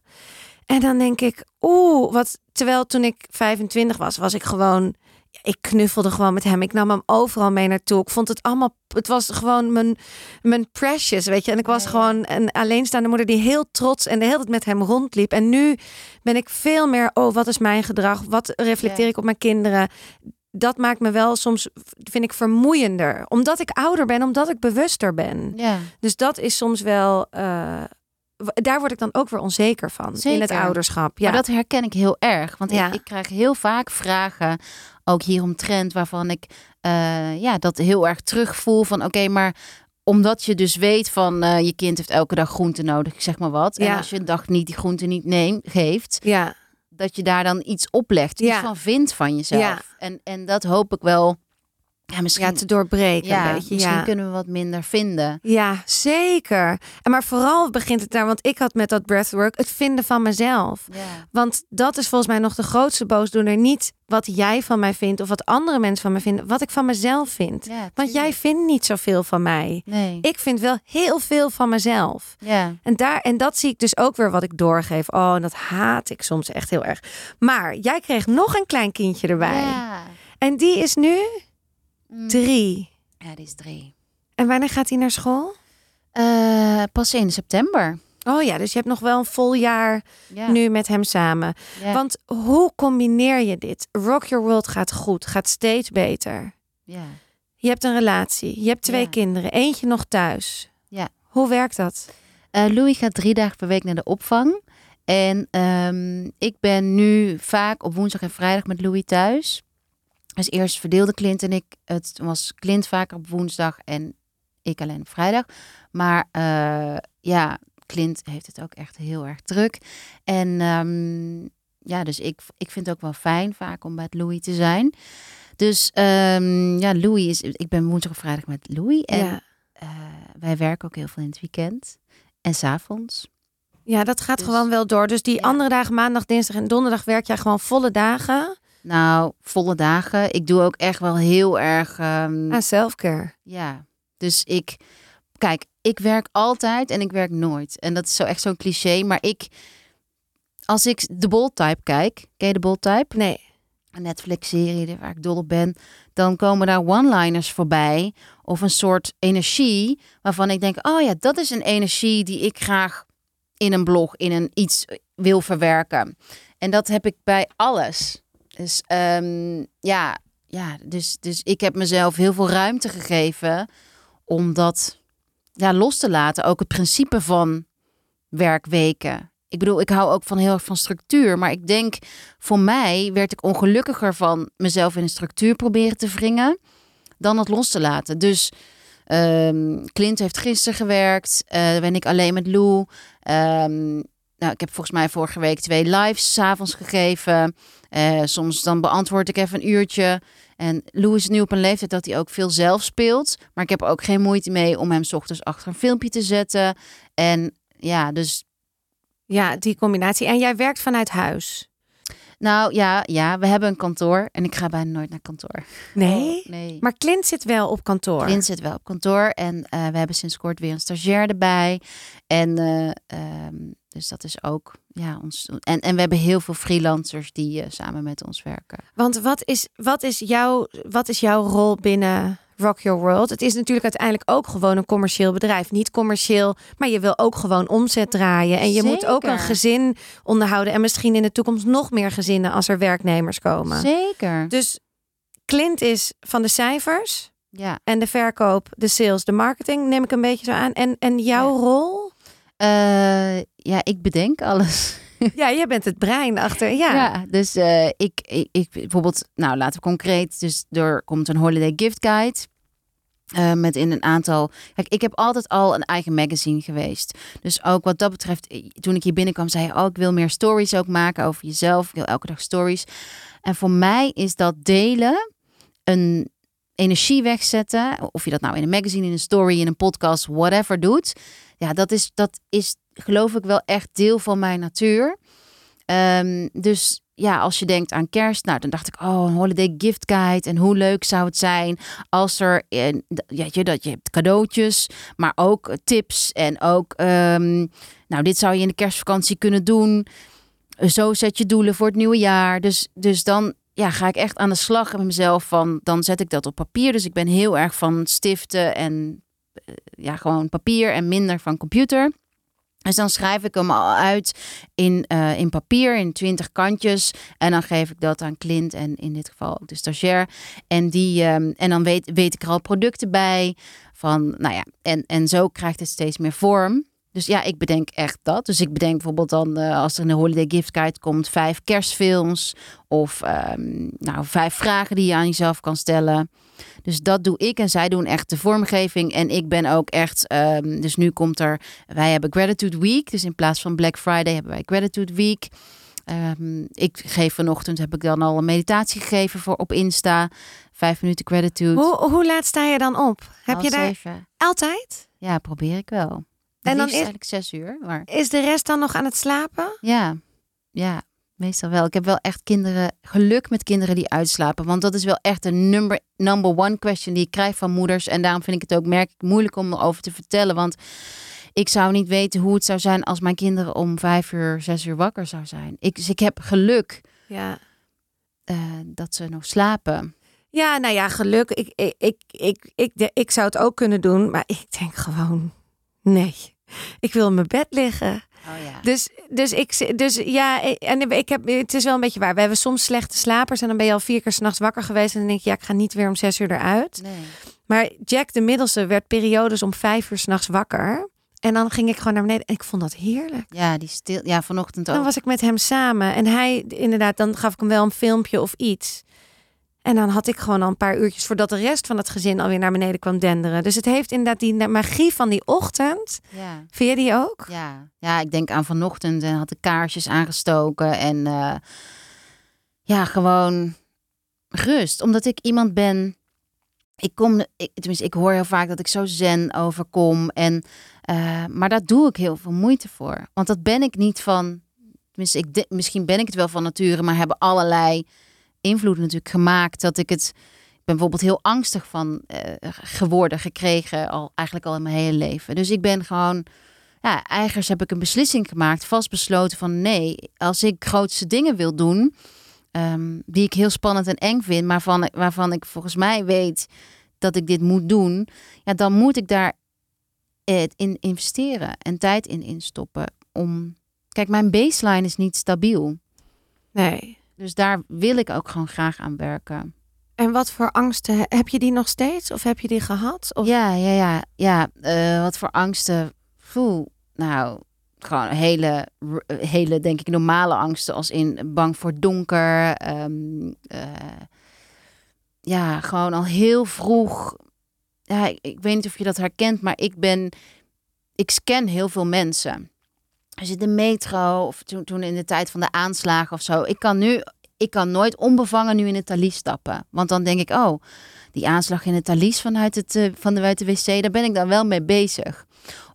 En dan denk ik, oeh, wat. Terwijl toen ik 25 was, was ik gewoon. Ik knuffelde gewoon met hem. Ik nam hem overal mee naartoe. Ik vond het allemaal. Het was gewoon mijn, mijn precious, weet je. En ik was Ja, ja. gewoon een alleenstaande moeder die heel trots en de hele tijd met hem rondliep. En nu ben ik veel meer. Oh, wat is mijn gedrag? Wat reflecteer Ja. ik op mijn kinderen? Dat maakt me wel soms, vind ik, vermoeiender. Omdat ik ouder ben, omdat ik bewuster ben. Ja, Dus dat is soms wel. eh, daar word ik dan ook weer onzeker van in het ouderschap. Ja, maar dat herken ik heel erg. Want Ja. ik, ik krijg heel vaak vragen, ook hieromtrent, waarvan ik eh, ja, dat heel erg terugvoel van oké, maar omdat je dus weet van eh, je kind heeft elke dag groente nodig, zeg maar wat. En Ja. als je een dag niet die groente niet neemt, geeft, ja, dat je daar dan iets oplegt, iets Ja. van vindt van jezelf. En, en dat hoop ik wel, ja, misschien, ja, te doorbreken ja, een beetje. misschien Ja. kunnen we wat minder vinden. Ja, zeker. En maar vooral begint het daar, want ik had met dat breathwork het vinden van mezelf. Ja. Want dat is volgens mij nog de grootste boosdoener. Niet wat jij van mij vindt of wat andere mensen van mij vinden, wat ik van mezelf vind. Want jij vindt niet zoveel van mij. Nee. Ik vind wel heel veel van mezelf. ja. En, daar, en dat zie ik dus ook weer wat ik doorgeef. Oh, en dat haat ik soms echt heel erg. Maar jij kreeg nog een klein kindje erbij. En die is nu. Drie. Ja, die is drie. En wanneer gaat hij naar school? Eh, pas 1 september. Oh ja, dus je hebt nog wel een vol jaar Ja. nu met hem samen. Want hoe combineer je dit? Rock Your World gaat goed, gaat steeds beter. ja. Je hebt een relatie, je hebt twee kinderen, eentje nog thuis. Ja. Hoe werkt dat? Eh, Louis gaat drie dagen per week naar de opvang. En ehm, ik ben nu vaak op woensdag en vrijdag met Louis thuis. Dus eerst verdeelde Clint en ik. Het was Clint vaker op woensdag en ik alleen op vrijdag. Maar eh, ja, Clint heeft het ook echt heel erg druk. En ehm, ja, dus ik, ik vind het ook wel fijn vaak om met Louis te zijn. Dus ehm, ja, Louis is. Ik ben woensdag en vrijdag met Louis. En ja. eh, wij werken ook heel veel in het weekend. En s'avonds. ja, dat gaat Dus- gewoon wel door. Dus die Ja. andere dagen, maandag, dinsdag en donderdag, werk jij gewoon volle dagen Nou, volle dagen. Ik doe ook echt wel heel erg. ehm, aan selfcare. Ja. Dus ik. Kijk, ik werk altijd en ik werk nooit. En dat is zo echt zo'n cliché. Maar ik. Als ik de Bold Type kijk. Ken je de Bold Type? Nee. Een Netflix-serie waar ik dol op ben. Dan komen daar one-liners voorbij. Of een soort energie. Waarvan ik denk: oh ja, dat is een energie die ik graag in een blog, in een iets wil verwerken. En dat heb ik bij alles. Dus ehm, ja, ja dus, dus ik heb mezelf heel veel ruimte gegeven om dat ja, los te laten. Ook het principe van werkweken. Ik bedoel, ik hou ook van heel erg van structuur. Maar ik denk, voor mij werd ik ongelukkiger van mezelf in een structuur proberen te wringen. Dan het los te laten. Dus ehm Clint heeft gisteren gewerkt. eh ben ik alleen met Lou. Ehm, nou, ik heb volgens mij vorige week twee lives s'avonds gegeven. Eh, soms dan beantwoord ik even een uurtje. En Lou is nu op een leeftijd dat hij ook veel zelf speelt. Maar ik heb ook geen moeite mee om hem 's ochtends achter een filmpje te zetten. En ja, dus Ja, die combinatie. En jij werkt vanuit huis. Nou ja, ja, we hebben een kantoor. En ik ga bijna nooit naar kantoor. Nee. Oh, nee. Maar Clint zit wel op kantoor. Clint zit wel op kantoor en eh, we hebben sinds kort weer een stagiair erbij. En eh, ehm, dus dat is ook, ja, ons. En, en we hebben heel veel freelancers die eh, samen met ons werken. Want wat is, wat, is jouw, wat is jouw rol binnen Rock Your World? Het is natuurlijk uiteindelijk ook gewoon een commercieel bedrijf. Niet commercieel, maar je wil ook gewoon omzet draaien. En je moet ook een gezin onderhouden. En misschien in de toekomst nog meer gezinnen als er werknemers komen. Zeker. Dus Clint is van de cijfers. Ja. En de verkoop, de sales, de marketing, neem ik een beetje zo aan. En, en jouw Ja. rol? Eh, ja, ik bedenk alles. [LAUGHS] Ja, jij bent het brein achter. Ja. Ja, dus eh, ik, ik, ik bijvoorbeeld, nou laten we concreet, dus er komt een holiday gift guide. Eh, met in een aantal. Kijk, ik heb altijd al een eigen magazine geweest. Dus ook wat dat betreft, toen ik hier binnenkwam, zei je: Oh, ik wil meer stories ook maken over jezelf. Ik wil elke dag stories. En voor mij is dat delen een energie wegzetten. Of je dat nou in een magazine, in een story, in een podcast, whatever doet. Ja, dat is, dat is geloof ik wel echt deel van mijn natuur. Ehm, dus ja, als je denkt aan kerst, nou dan dacht ik, oh, een holiday gift guide. En hoe leuk zou het zijn als er, ja, je, dat je hebt cadeautjes, maar ook tips. En ook, ehm, nou, dit zou je in de kerstvakantie kunnen doen. Zo zet je doelen voor het nieuwe jaar. Dus, dus dan ja, ga ik echt aan de slag met mezelf van, dan zet ik dat op papier. Dus ik ben heel erg van stiften en eh, ja, gewoon papier en minder van computer. Dus dan schrijf ik hem al uit in, eh, in papier, in twintig kantjes. En dan geef ik dat aan Clint en in dit geval ook de stagiair. En, die, ehm, en dan weet, weet ik er al producten bij. Van, nou ja, en, en zo krijgt het steeds meer vorm. Dus ja, ik bedenk echt dat. Dus ik bedenk bijvoorbeeld dan, eh, als er een holiday gift guide komt, vijf kerstfilms. Of ehm, nou, vijf vragen die je aan jezelf kan stellen. Dus dat doe ik en zij doen echt de vormgeving. En ik ben ook echt, ehm, dus nu komt er, wij hebben Gratitude Week. Dus in plaats van Black Friday hebben wij Gratitude Week. Ehm, ik geef vanochtend, heb ik dan al een meditatie gegeven voor op Insta. Vijf minuten gratitude. Hoe, hoe laat sta je dan op? Heb Half je daar zeven. altijd? Ja, probeer ik wel. En dan dan is- eigenlijk zes uur. Maar Is de rest dan nog aan het slapen? ja, ja, meestal wel. Ik heb wel echt kinderen, geluk met kinderen die uitslapen. Want dat is wel echt een number, number one question die ik krijg van moeders. En daarom vind ik het ook merk ik moeilijk om erover te vertellen. Want ik zou niet weten hoe het zou zijn als mijn kinderen om vijf uur, zes uur wakker zou zijn. Ik, dus ik heb geluk Ja. eh, dat ze nog slapen. Ja, nou ja, geluk. Ik, ik, ik, ik, ik, de- ik zou het ook kunnen doen, maar ik denk gewoon, nee. Ik wil in mijn bed liggen. Oh ja. Dus, dus, ik, dus ja, en ik heb, het is wel een beetje waar. We hebben soms slechte slapers en dan ben je al vier keer s'nachts wakker geweest. En dan denk je, ja, ik ga niet weer om zes uur eruit. Nee. Maar Jack, de middelste, werd periodes om vijf uur s'nachts wakker. En dan ging ik gewoon naar beneden en ik vond dat heerlijk. Ja, die stil. Ja, vanochtend ook. Dan was ik met hem samen en hij, inderdaad, dan gaf ik hem wel een filmpje of iets. En dan had ik gewoon al een paar uurtjes voordat de rest van het gezin alweer naar beneden kwam denderen. Dus het heeft inderdaad die magie van die ochtend. Ja. Vind je die ook? Ja, ja, ik denk aan vanochtend en had de kaarsjes aangestoken en eh, ja, gewoon rust. Omdat ik iemand ben, ik kom, ik, tenminste, ik hoor heel vaak dat ik zo zen overkom en, eh, maar daar doe ik heel veel moeite voor. Want dat ben ik niet van, tenminste, ik de- misschien ben ik het wel van nature, maar hebben allerlei invloeden natuurlijk gemaakt dat ik het. Ik ben bijvoorbeeld heel angstig van eh, geworden, gekregen, al eigenlijk al in mijn hele leven. Dus ik ben gewoon ja, eigenlijk heb ik een beslissing gemaakt, vastbesloten van nee, als ik grootste dingen wil doen, ehm, die ik heel spannend en eng vind, maar van, waarvan ik volgens mij weet dat ik dit moet doen, ja, dan moet ik daar eh, in investeren en tijd in instoppen. Om, kijk, mijn baseline is niet stabiel, Nee. Dus daar wil ik ook gewoon graag aan werken. En wat voor angsten heb je die nog steeds? Of heb je die gehad? Of... Ja, ja, ja, ja. eh, wat voor angsten? Poeh, nou, gewoon hele, hele, denk ik, normale angsten. Als in bang voor donker. ehm, eh, ja, gewoon al heel vroeg. Ja, ik, ik weet niet of je dat herkent, maar ik ben, ik scan heel veel mensen. Als je de metro of toen, toen in de tijd van de aanslagen of zo. Ik kan nu, ik kan nooit onbevangen nu in het Thalys stappen. Want dan denk ik, oh, die aanslag in het Thalys vanuit het, eh, van de buiten wc, daar ben ik dan wel mee bezig.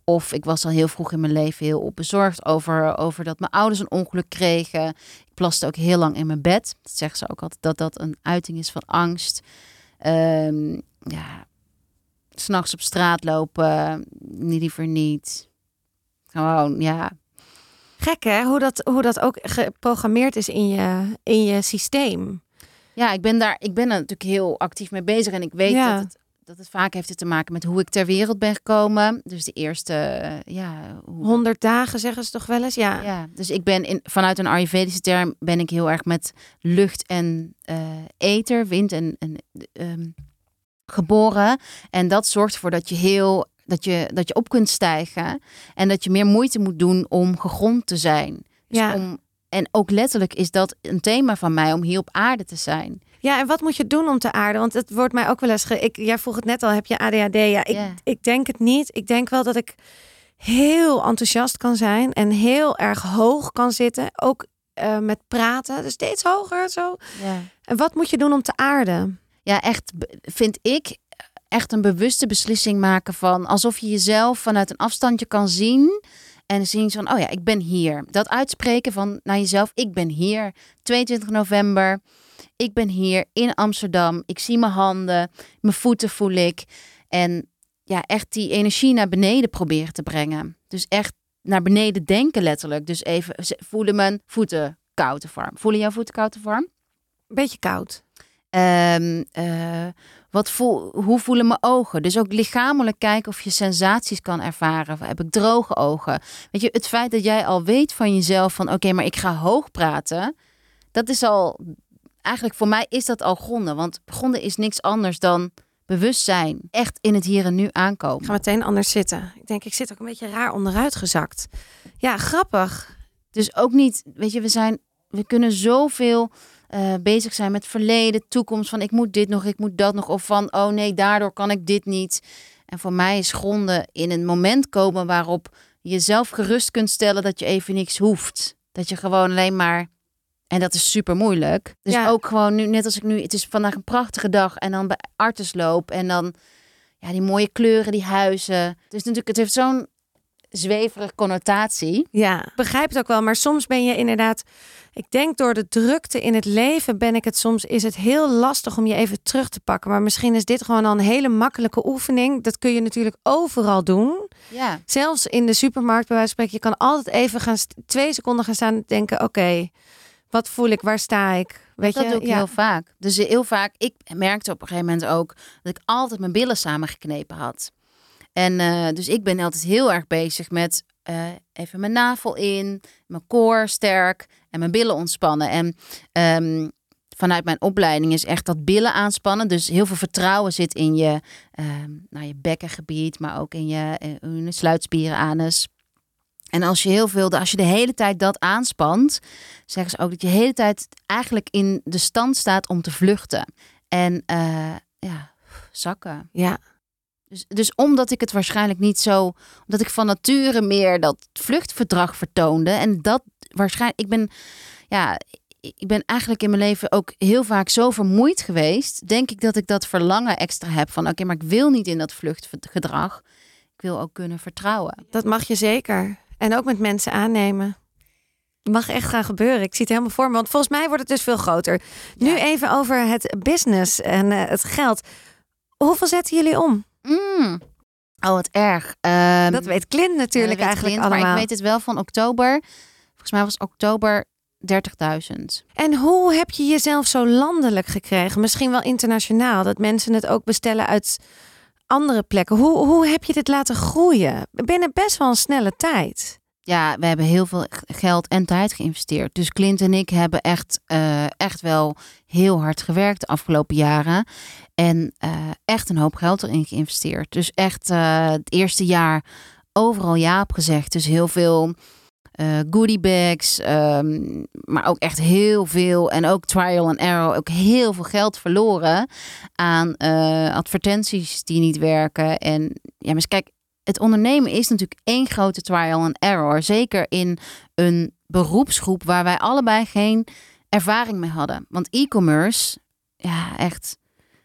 Of ik was al heel vroeg in mijn leven heel opbezorgd over, over dat mijn ouders een ongeluk kregen. Ik plaste ook heel lang in mijn bed. Dat zeggen ze ook altijd dat dat een uiting is van angst. Ehm ja, s'nachts op straat lopen, niet liever niet. Gewoon, ja. Gek hè, hoe dat, hoe dat ook geprogrammeerd is in je, in je systeem. Ja, ik ben daar, ik ben er natuurlijk heel actief mee bezig. En ik weet Ja. dat, het, dat het vaak heeft te maken met hoe ik ter wereld ben gekomen. Dus de eerste, eh, ja, hoe, 100 dagen zeggen ze toch wel eens? Ja. Ja, dus ik ben in, vanuit een Ayurvedische term ben ik heel erg met lucht en eh ether, wind en, en ehm, geboren. En dat zorgt ervoor dat je heel dat je, dat je op kunt stijgen. En dat je meer moeite moet doen om gegrond te zijn. Dus Ja. om, en ook letterlijk is dat een thema van mij om hier op aarde te zijn. Ja, en wat moet je doen om te aarden? Want het wordt mij ook wel eens... Ge... Ik, jij vroeg het net al, heb je ADHD? Ja, ik, ik denk het niet. Ik denk wel dat ik heel enthousiast kan zijn en heel erg hoog kan zitten. Ook eh, met praten, dus steeds hoger zo. En wat moet je doen om te aarden? ja, echt vind ik echt een bewuste beslissing maken van alsof je jezelf vanuit een afstandje kan zien en zien van oh ja, ik ben hier. Dat uitspreken van naar jezelf, ik ben hier. 22 november, ik ben hier in Amsterdam. Ik zie mijn handen, mijn voeten voel ik en ja, echt die energie naar beneden proberen te brengen. Dus echt naar beneden denken letterlijk. Dus even voelen mijn voeten koud of warm. Voelen jouw voeten koud of warm? Beetje koud. Ehm, eh, wat voel, hoe voelen mijn ogen? Dus ook lichamelijk kijken of je sensaties kan ervaren. Heb ik droge ogen? Weet je, het feit dat jij al weet van jezelf van oké, maar ik ga hoog praten. Dat is al, eigenlijk voor mij is dat al gronden. Want gronden is niks anders dan bewustzijn. Echt in het hier en nu Ik aankomen. ga meteen anders zitten. Ik denk, ik zit ook een beetje raar onderuit gezakt. Ja, grappig. Dus ook niet, weet je, we zijn, we kunnen zoveel eh, bezig zijn met verleden, toekomst. Van ik moet dit nog, ik moet dat nog. Of van, oh nee, daardoor kan ik dit niet. En voor mij is gronden in een moment komen waarop je jezelf gerust kunt stellen dat je even niks hoeft. Dat je gewoon alleen maar. En dat is super moeilijk. Dus Ja. ook gewoon nu, net als ik nu, het is vandaag een prachtige dag. En dan bij Artes loop. En dan, ja, die mooie kleuren, die huizen. Het is natuurlijk, het heeft zo'n zweverige connotatie. Ja, begrijp het ook wel. Maar soms ben je inderdaad... Ik denk door de drukte in het leven ben ik het soms... is het heel lastig om je even terug te pakken. Maar misschien is dit gewoon al een hele makkelijke oefening. Dat kun je natuurlijk overal doen. Ja. Zelfs in de supermarkt bij wijze van spreken. Je kan altijd even gaan twee seconden gaan staan en denken... Oké, wat voel ik? Waar sta ik? Weet Dat je? doe ik ja. heel vaak. Dus heel vaak, ik merkte op een gegeven moment ook dat ik altijd mijn billen samengeknepen had. En eh, dus ik ben altijd heel erg bezig met eh, even mijn navel in, mijn koor sterk en mijn billen ontspannen. En ehm, vanuit mijn opleiding is echt dat billen aanspannen. Dus heel veel vertrouwen zit in je, nou, je bekkengebied, maar ook in je, eh, in sluitspieren, anus. En als je heel veel, als je de hele tijd dat aanspant, zeggen ze ook dat je de hele tijd eigenlijk in de stand staat om te vluchten. En ja, zakken. Ja, Dus, dus omdat ik het waarschijnlijk niet zo, omdat ik van nature meer dat vluchtverdrag vertoonde. En dat waarschijnlijk, ik ben, ja, ik ben eigenlijk in mijn leven ook heel vaak zo vermoeid geweest. Denk ik dat ik dat verlangen extra heb van, oké, maar ik wil niet in dat vluchtgedrag. Ik wil ook kunnen vertrouwen. dat mag je zeker. En ook met mensen aannemen. Mag echt gaan gebeuren. Ik zie het helemaal voor me. Want volgens mij wordt het dus veel groter. Nu Ja. even over het business en eh, het geld. Hoeveel zetten jullie om? Mm. Oh, wat erg. Ehm, Dat weet Clint natuurlijk weet eigenlijk Clint, allemaal. Maar ik weet het wel van oktober. Volgens mij was oktober 30.000. En hoe heb je jezelf zo landelijk gekregen? Misschien wel internationaal. Dat mensen het ook bestellen uit andere plekken. Hoe, hoe heb je dit laten groeien? Binnen best wel een snelle tijd. Ja, we hebben heel veel geld en tijd geïnvesteerd. Dus Clint en ik hebben echt, eh, echt wel heel hard gewerkt de afgelopen jaren. En eh, echt een hoop geld erin geïnvesteerd. Dus echt eh, het eerste jaar overal ja op gezegd. Dus heel veel eh goodie bags. ehm, maar ook echt heel veel. En ook trial and error. Ook heel veel geld verloren aan advertenties die niet werken. En ja, maar kijk, het ondernemen is natuurlijk één grote trial and error. Zeker in een beroepsgroep waar wij allebei geen ervaring mee hadden. Want e-commerce, ja, echt.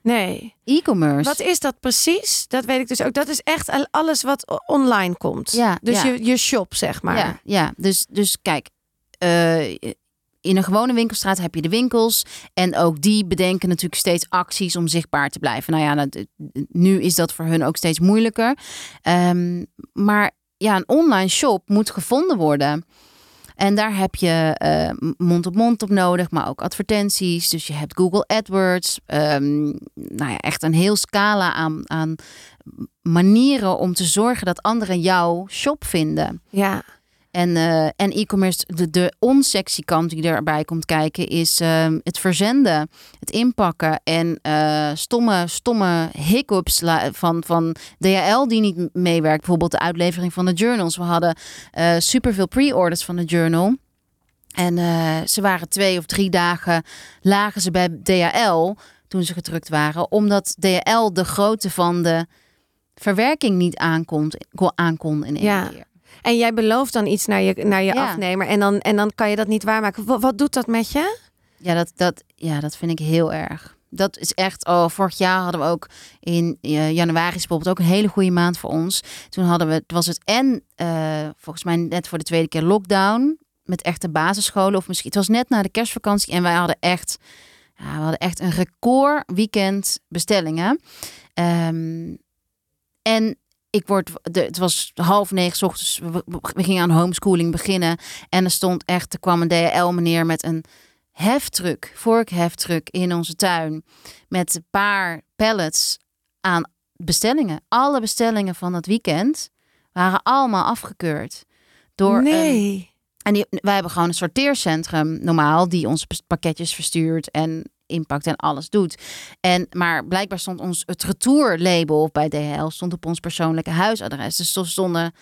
Nee. E-commerce. Wat is dat precies? Dat weet ik dus ook. Dat is echt al- alles wat online komt. Ja, dus ja. Je, je shop, zeg maar. Ja, ja. Dus, dus kijk, eh, in een gewone winkelstraat heb je de winkels. En ook die bedenken natuurlijk steeds acties om zichtbaar te blijven. Nou ja, dat- nu is dat voor hun ook steeds moeilijker. Ehm, maar ja, een online shop moet gevonden worden. En daar heb je eh, mond-op-mond op nodig, maar ook advertenties. Dus je hebt Google AdWords. ehm, nou ja, echt een heel scala aan, aan manieren om te zorgen dat anderen jouw shop vinden. Ja. En, eh, en e-commerce, de, de onsexy kant die erbij komt kijken, is ehm, het verzenden, het inpakken en eh, stomme, stomme hiccups van, van DHL die niet meewerkt. Bijvoorbeeld de uitlevering van de journals. We hadden eh superveel pre-orders van de journal. En ze waren twee of drie dagen, lagen ze bij DHL toen ze gedrukt waren. Omdat DHL de grootte van de verwerking niet aankon, kon- aankon in één Ja. keer. En jij belooft dan iets naar je, naar je Ja. afnemer en dan, en dan kan je dat niet waarmaken. Wat, wat doet dat met je? Ja dat, dat, ja, dat vind ik heel erg. Dat is echt, oh, vorig jaar hadden we ook in eh, januari is bijvoorbeeld ook een hele goede maand voor ons. Toen hadden we, was het en eh, volgens mij net voor de tweede keer lockdown met echte basisscholen of misschien, het was net na de kerstvakantie en wij hadden echt, ja, we hadden echt een record weekend bestellingen. Ehm, en ik word, de, het was half negen 's ochtends, we, we gingen aan homeschooling beginnen en er stond echt, er kwam een DHL meneer met een heftruck, vorkheftruck in onze tuin. Met een paar pallets aan bestellingen. Alle bestellingen van dat weekend waren allemaal afgekeurd. Door een- nee. en die, wij hebben gewoon een sorteercentrum normaal die onze pakketjes verstuurt en inpakt en alles doet. En maar blijkbaar stond ons het retourlabel bij DHL stond op ons persoonlijke huisadres. Dus er stonden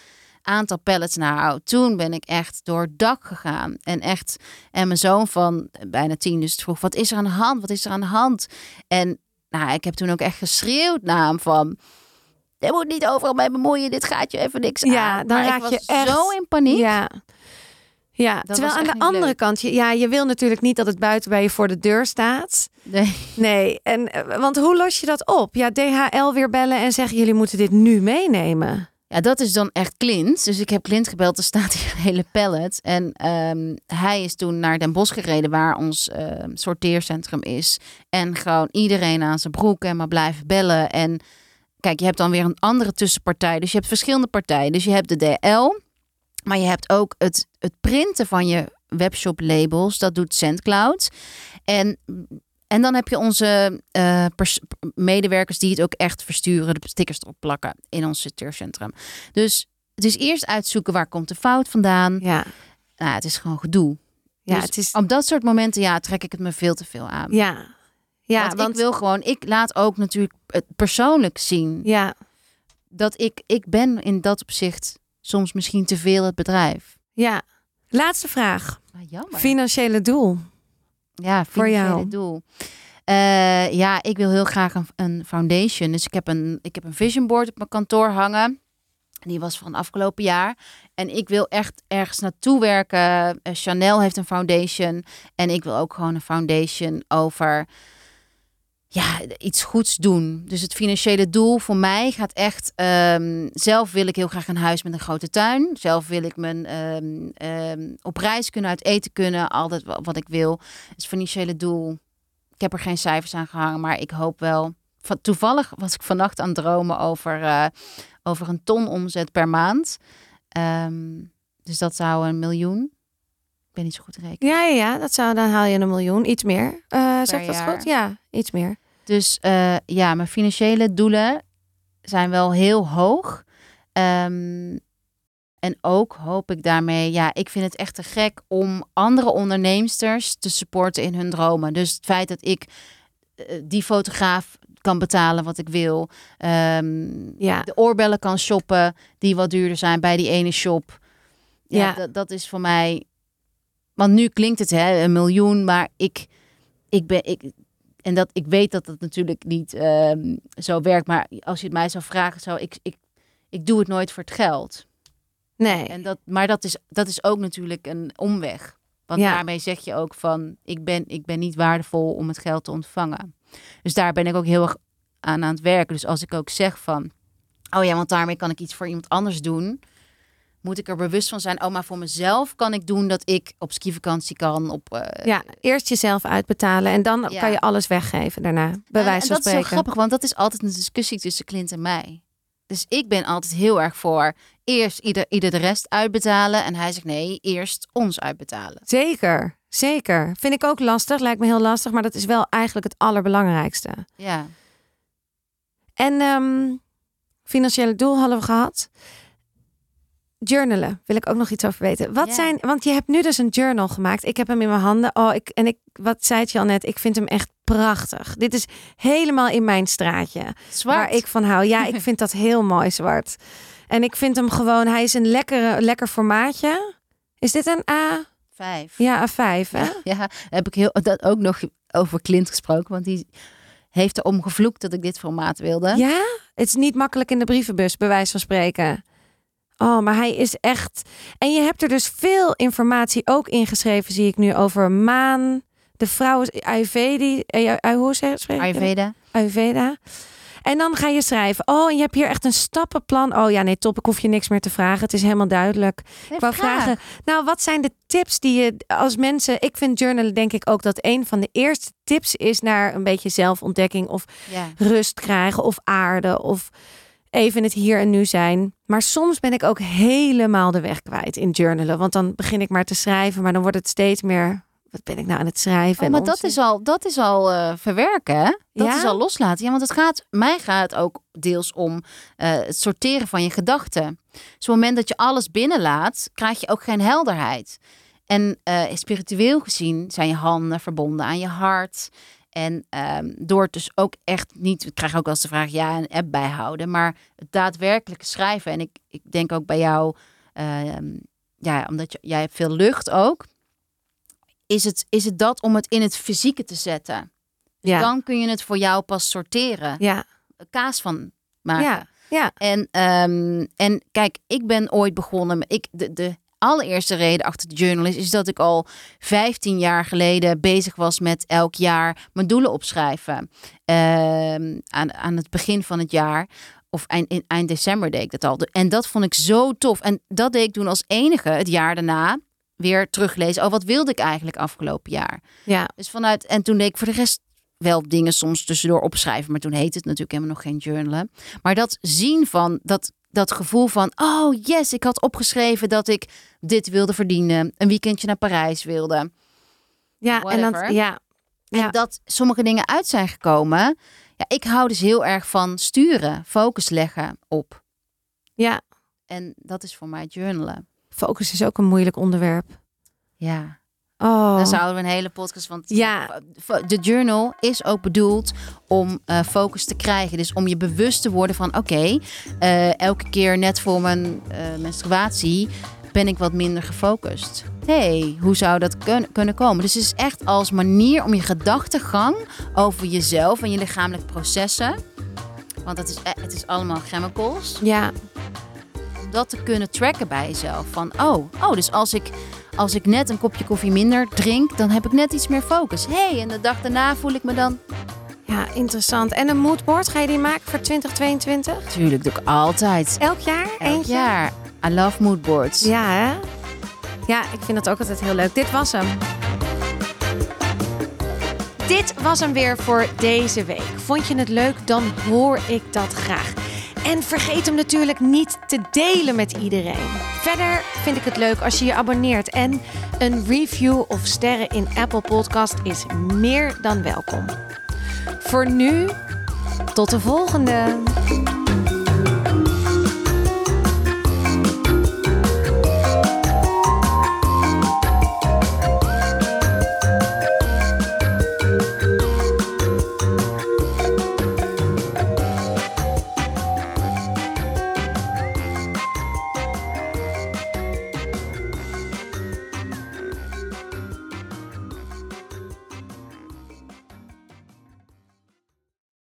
aantal pallets. Nou, toen ben ik echt door het dak gegaan en echt en mijn zoon van bijna tien dus vroeg wat is er aan de hand? Wat is er aan de hand? En nou, ik heb toen ook echt geschreeuwd naar hem van je moet niet overal mee bemoeien. Dit gaat je even niks Ja, aan. dan Maar raak ik was je echt- zo in paniek. Ja. Ja, Dat terwijl aan de andere leuk. kant, je, ja, je wil natuurlijk niet dat het buiten bij je voor de deur staat. Nee. Nee, en, eh, want hoe los je dat op? Ja, DHL weer bellen en zeggen jullie moeten dit nu meenemen. Ja, dat is dan echt Clint. Dus ik heb Clint gebeld, er staat hier een hele pallet. En ehm, hij is toen naar Den Bosch gereden, waar ons ehm, sorteercentrum is. En gewoon iedereen aan zijn broek en maar blijven bellen. En kijk, je hebt dan weer een andere tussenpartij. Dus je hebt verschillende partijen. Dus je hebt de DL, maar je hebt ook het, het printen van je webshop labels. Dat doet SendCloud. En en dan heb je onze eh, medewerkers die het ook echt versturen, de stickers erop plakken in ons sorteercentrum. Dus het is eerst uitzoeken waar komt de fout vandaan. Ja, Nou, het is gewoon gedoe. ja Dus het is. Op dat soort momenten, ja, trek ik het me veel te veel aan. Ja, ja want, want, ik wil gewoon, ik laat ook natuurlijk het persoonlijk zien ja, dat ik, ik ben in dat opzicht soms misschien te veel het bedrijf. ja. Laatste vraag. Maar jammer. Financiële doel. Ja, Voor jou? financiële doel. Eh, ja, ik wil heel graag een, een foundation. Dus ik heb een, ik heb een vision board op mijn kantoor hangen. Die was van afgelopen jaar. En ik wil echt ergens naartoe werken. Eh, Chanel heeft een foundation. En ik wil ook gewoon een foundation over ja, iets goeds doen. Dus het financiële doel voor mij gaat echt... ehm, zelf wil ik heel graag een huis met een grote tuin. Zelf wil ik mijn ehm, op reis kunnen, uit eten kunnen. Altijd wa- wat ik wil. Het financiële doel. Ik heb er geen cijfers aan gehangen, maar ik hoop wel... Toevallig was ik vannacht aan het dromen over, eh, over een ton omzet per maand. Dus dat zou een miljoen. Ik ben niet zo goed te rekenen. Ja, ja, ja, dat zou, dan haal je een miljoen, iets meer. Eh zeg dat goed? Ja, iets meer. Dus eh, ja, mijn financiële doelen zijn wel heel hoog. Ehm, en ook hoop ik daarmee, ja, ik vind het echt te gek om andere onderneemsters te supporten in hun dromen. Dus het feit dat ik eh, die fotograaf kan betalen wat ik wil. Ehm, Ja, de oorbellen kan shoppen die wat duurder zijn bij die ene shop. Ja, Ja. Dat is voor mij. Want nu klinkt het hè, een miljoen, maar ik, ik ben. Ik, en dat ik weet dat dat natuurlijk niet ehm, zo werkt. Maar als je het mij zou vragen, zou ik, ik, ik doe het nooit voor het geld. nee. En dat, maar dat is, dat is ook natuurlijk een omweg. Want Ja. daarmee zeg je ook van ik ben, ik ben niet waardevol om het geld te ontvangen. Dus daar ben ik ook heel erg aan aan het werken. Dus als ik ook zeg van oh ja, want daarmee kan ik iets voor iemand anders doen. Moet ik er bewust van zijn. Oh, maar voor mezelf kan ik doen dat ik op skivakantie kan. Op, eh, Ja, eerst jezelf uitbetalen en dan Ja. kan je alles weggeven daarna. Bij wijze van dat is spreken. zo grappig, want dat is altijd een discussie tussen Clint en mij. Dus ik ben altijd heel erg voor eerst ieder, ieder de rest uitbetalen. En hij zegt nee, eerst ons uitbetalen. Zeker, zeker. Vind ik ook lastig, lijkt me heel lastig, maar dat is wel eigenlijk het allerbelangrijkste. Ja. En ehm, financiële doel hadden we gehad. Journalen wil ik ook nog iets over weten. Wat Ja. zijn, want je hebt nu dus een journal gemaakt. Ik heb hem in mijn handen. Oh, ik, en ik, wat zei het je al net? Ik vind hem echt prachtig. Dit is helemaal in mijn straatje. Zwart. Waar ik van hou. Ja, ik [LAUGHS] vind dat heel mooi zwart. En ik vind hem gewoon, hij is een lekkere, lekker formaatje. Is dit een A? Vijf. Ja, A5, hè? Ja, ja, heb ik heel, dat ook nog over Clint gesproken. Want die heeft erom gevloekt dat ik dit formaat wilde. Ja? Het is niet makkelijk in de brievenbus, bij wijze van spreken. Oh, maar hij is echt... En je hebt er dus veel informatie ook ingeschreven, zie ik nu, over maan. De vrouw is Ayurvedi. eh, eh, Hoe zeg je? Ayurveda. Ayurveda. En dan ga je schrijven. Oh, en je hebt hier echt een stappenplan. Oh ja, nee, top. Ik hoef je niks meer te vragen. Het is helemaal duidelijk. Ik wou vragen, nou, wat zijn de tips die je als mensen... Ik vind journalen denk ik ook dat een van de eerste tips is... naar een beetje zelfontdekking of Ja. rust krijgen of aarde of even in het hier en nu zijn. Maar soms ben ik ook helemaal de weg kwijt in journalen. Want dan begin ik maar te schrijven, maar dan wordt het steeds meer... Wat ben ik nou aan het schrijven? Oh, maar dat is al, dat is al eh, verwerken, hè? Dat Ja? is al loslaten. Ja, want het gaat, mij gaat het ook deels om eh, het sorteren van je gedachten. Dus op het moment dat je alles binnenlaat, krijg je ook geen helderheid. En eh, spiritueel gezien zijn je handen verbonden aan je hart. En ehm, door het dus ook echt niet, ik krijg ook wel eens de vraag, ja, een app bijhouden, maar het daadwerkelijke schrijven. En ik, ik denk ook bij jou, ehm, ja, omdat je, jij hebt veel lucht ook, is het, is het dat om het in het fysieke te zetten. Dus Ja. dan kun je het voor jou pas sorteren. Ja, Kaas van maken. ja, ja. En, ehm, en kijk, ik ben ooit begonnen. met- Ik, de, de allereerste reden achter de journal is, dat ik al 15 jaar geleden bezig was met elk jaar mijn doelen opschrijven. Ehm, aan, aan het begin van het jaar. Of eind, in, eind december deed ik dat al. En dat vond ik zo tof. En dat deed ik toen als enige het jaar daarna weer teruglezen. Oh, wat wilde ik eigenlijk afgelopen jaar? ja. Dus vanuit, en toen deed ik voor de rest wel dingen soms tussendoor opschrijven. Maar toen heette het natuurlijk helemaal nog geen journalen. Maar dat zien van, dat, dat gevoel van, oh yes, ik had opgeschreven dat ik dit wilde verdienen. Een weekendje naar Parijs wilde. Ja, en dan, Whatever. ja, Ja. En dat sommige dingen uit zijn gekomen. Ja, ik hou dus heel erg van sturen, focus leggen op. ja. En dat is voor mij journalen. Focus is ook een moeilijk onderwerp. Ja. Oh, Dan zouden we een hele podcast. Want Ja. de journal is ook bedoeld om eh, focus te krijgen. Dus om je bewust te worden van: oké, eh, elke keer net voor mijn eh, menstruatie ben ik wat minder gefocust. hey, hoe zou dat kun- kunnen komen? Dus het is echt als manier om je gedachtegang over jezelf en je lichamelijke processen. Want het is, het is allemaal chemicals ja, om dat te kunnen tracken bij jezelf. Van, oh, oh dus als ik, als ik net een kopje koffie minder drink, dan heb ik net iets meer focus. hey, en de dag daarna voel ik me dan... ja, interessant. En een moodboard, ga je die maken voor 2022? Tuurlijk, doe ik altijd. Elk jaar? Elk Eentje? jaar. I love moodboards. Ja, hè? Ja, ik vind dat ook altijd heel leuk. Dit was hem. Dit was hem weer voor deze week. Vond je het leuk? Dan hoor ik dat graag. En vergeet hem natuurlijk niet te delen met iedereen. Verder vind ik het leuk als je je abonneert. En een review of sterren in Apple Podcast is meer dan welkom. Voor nu, tot de volgende.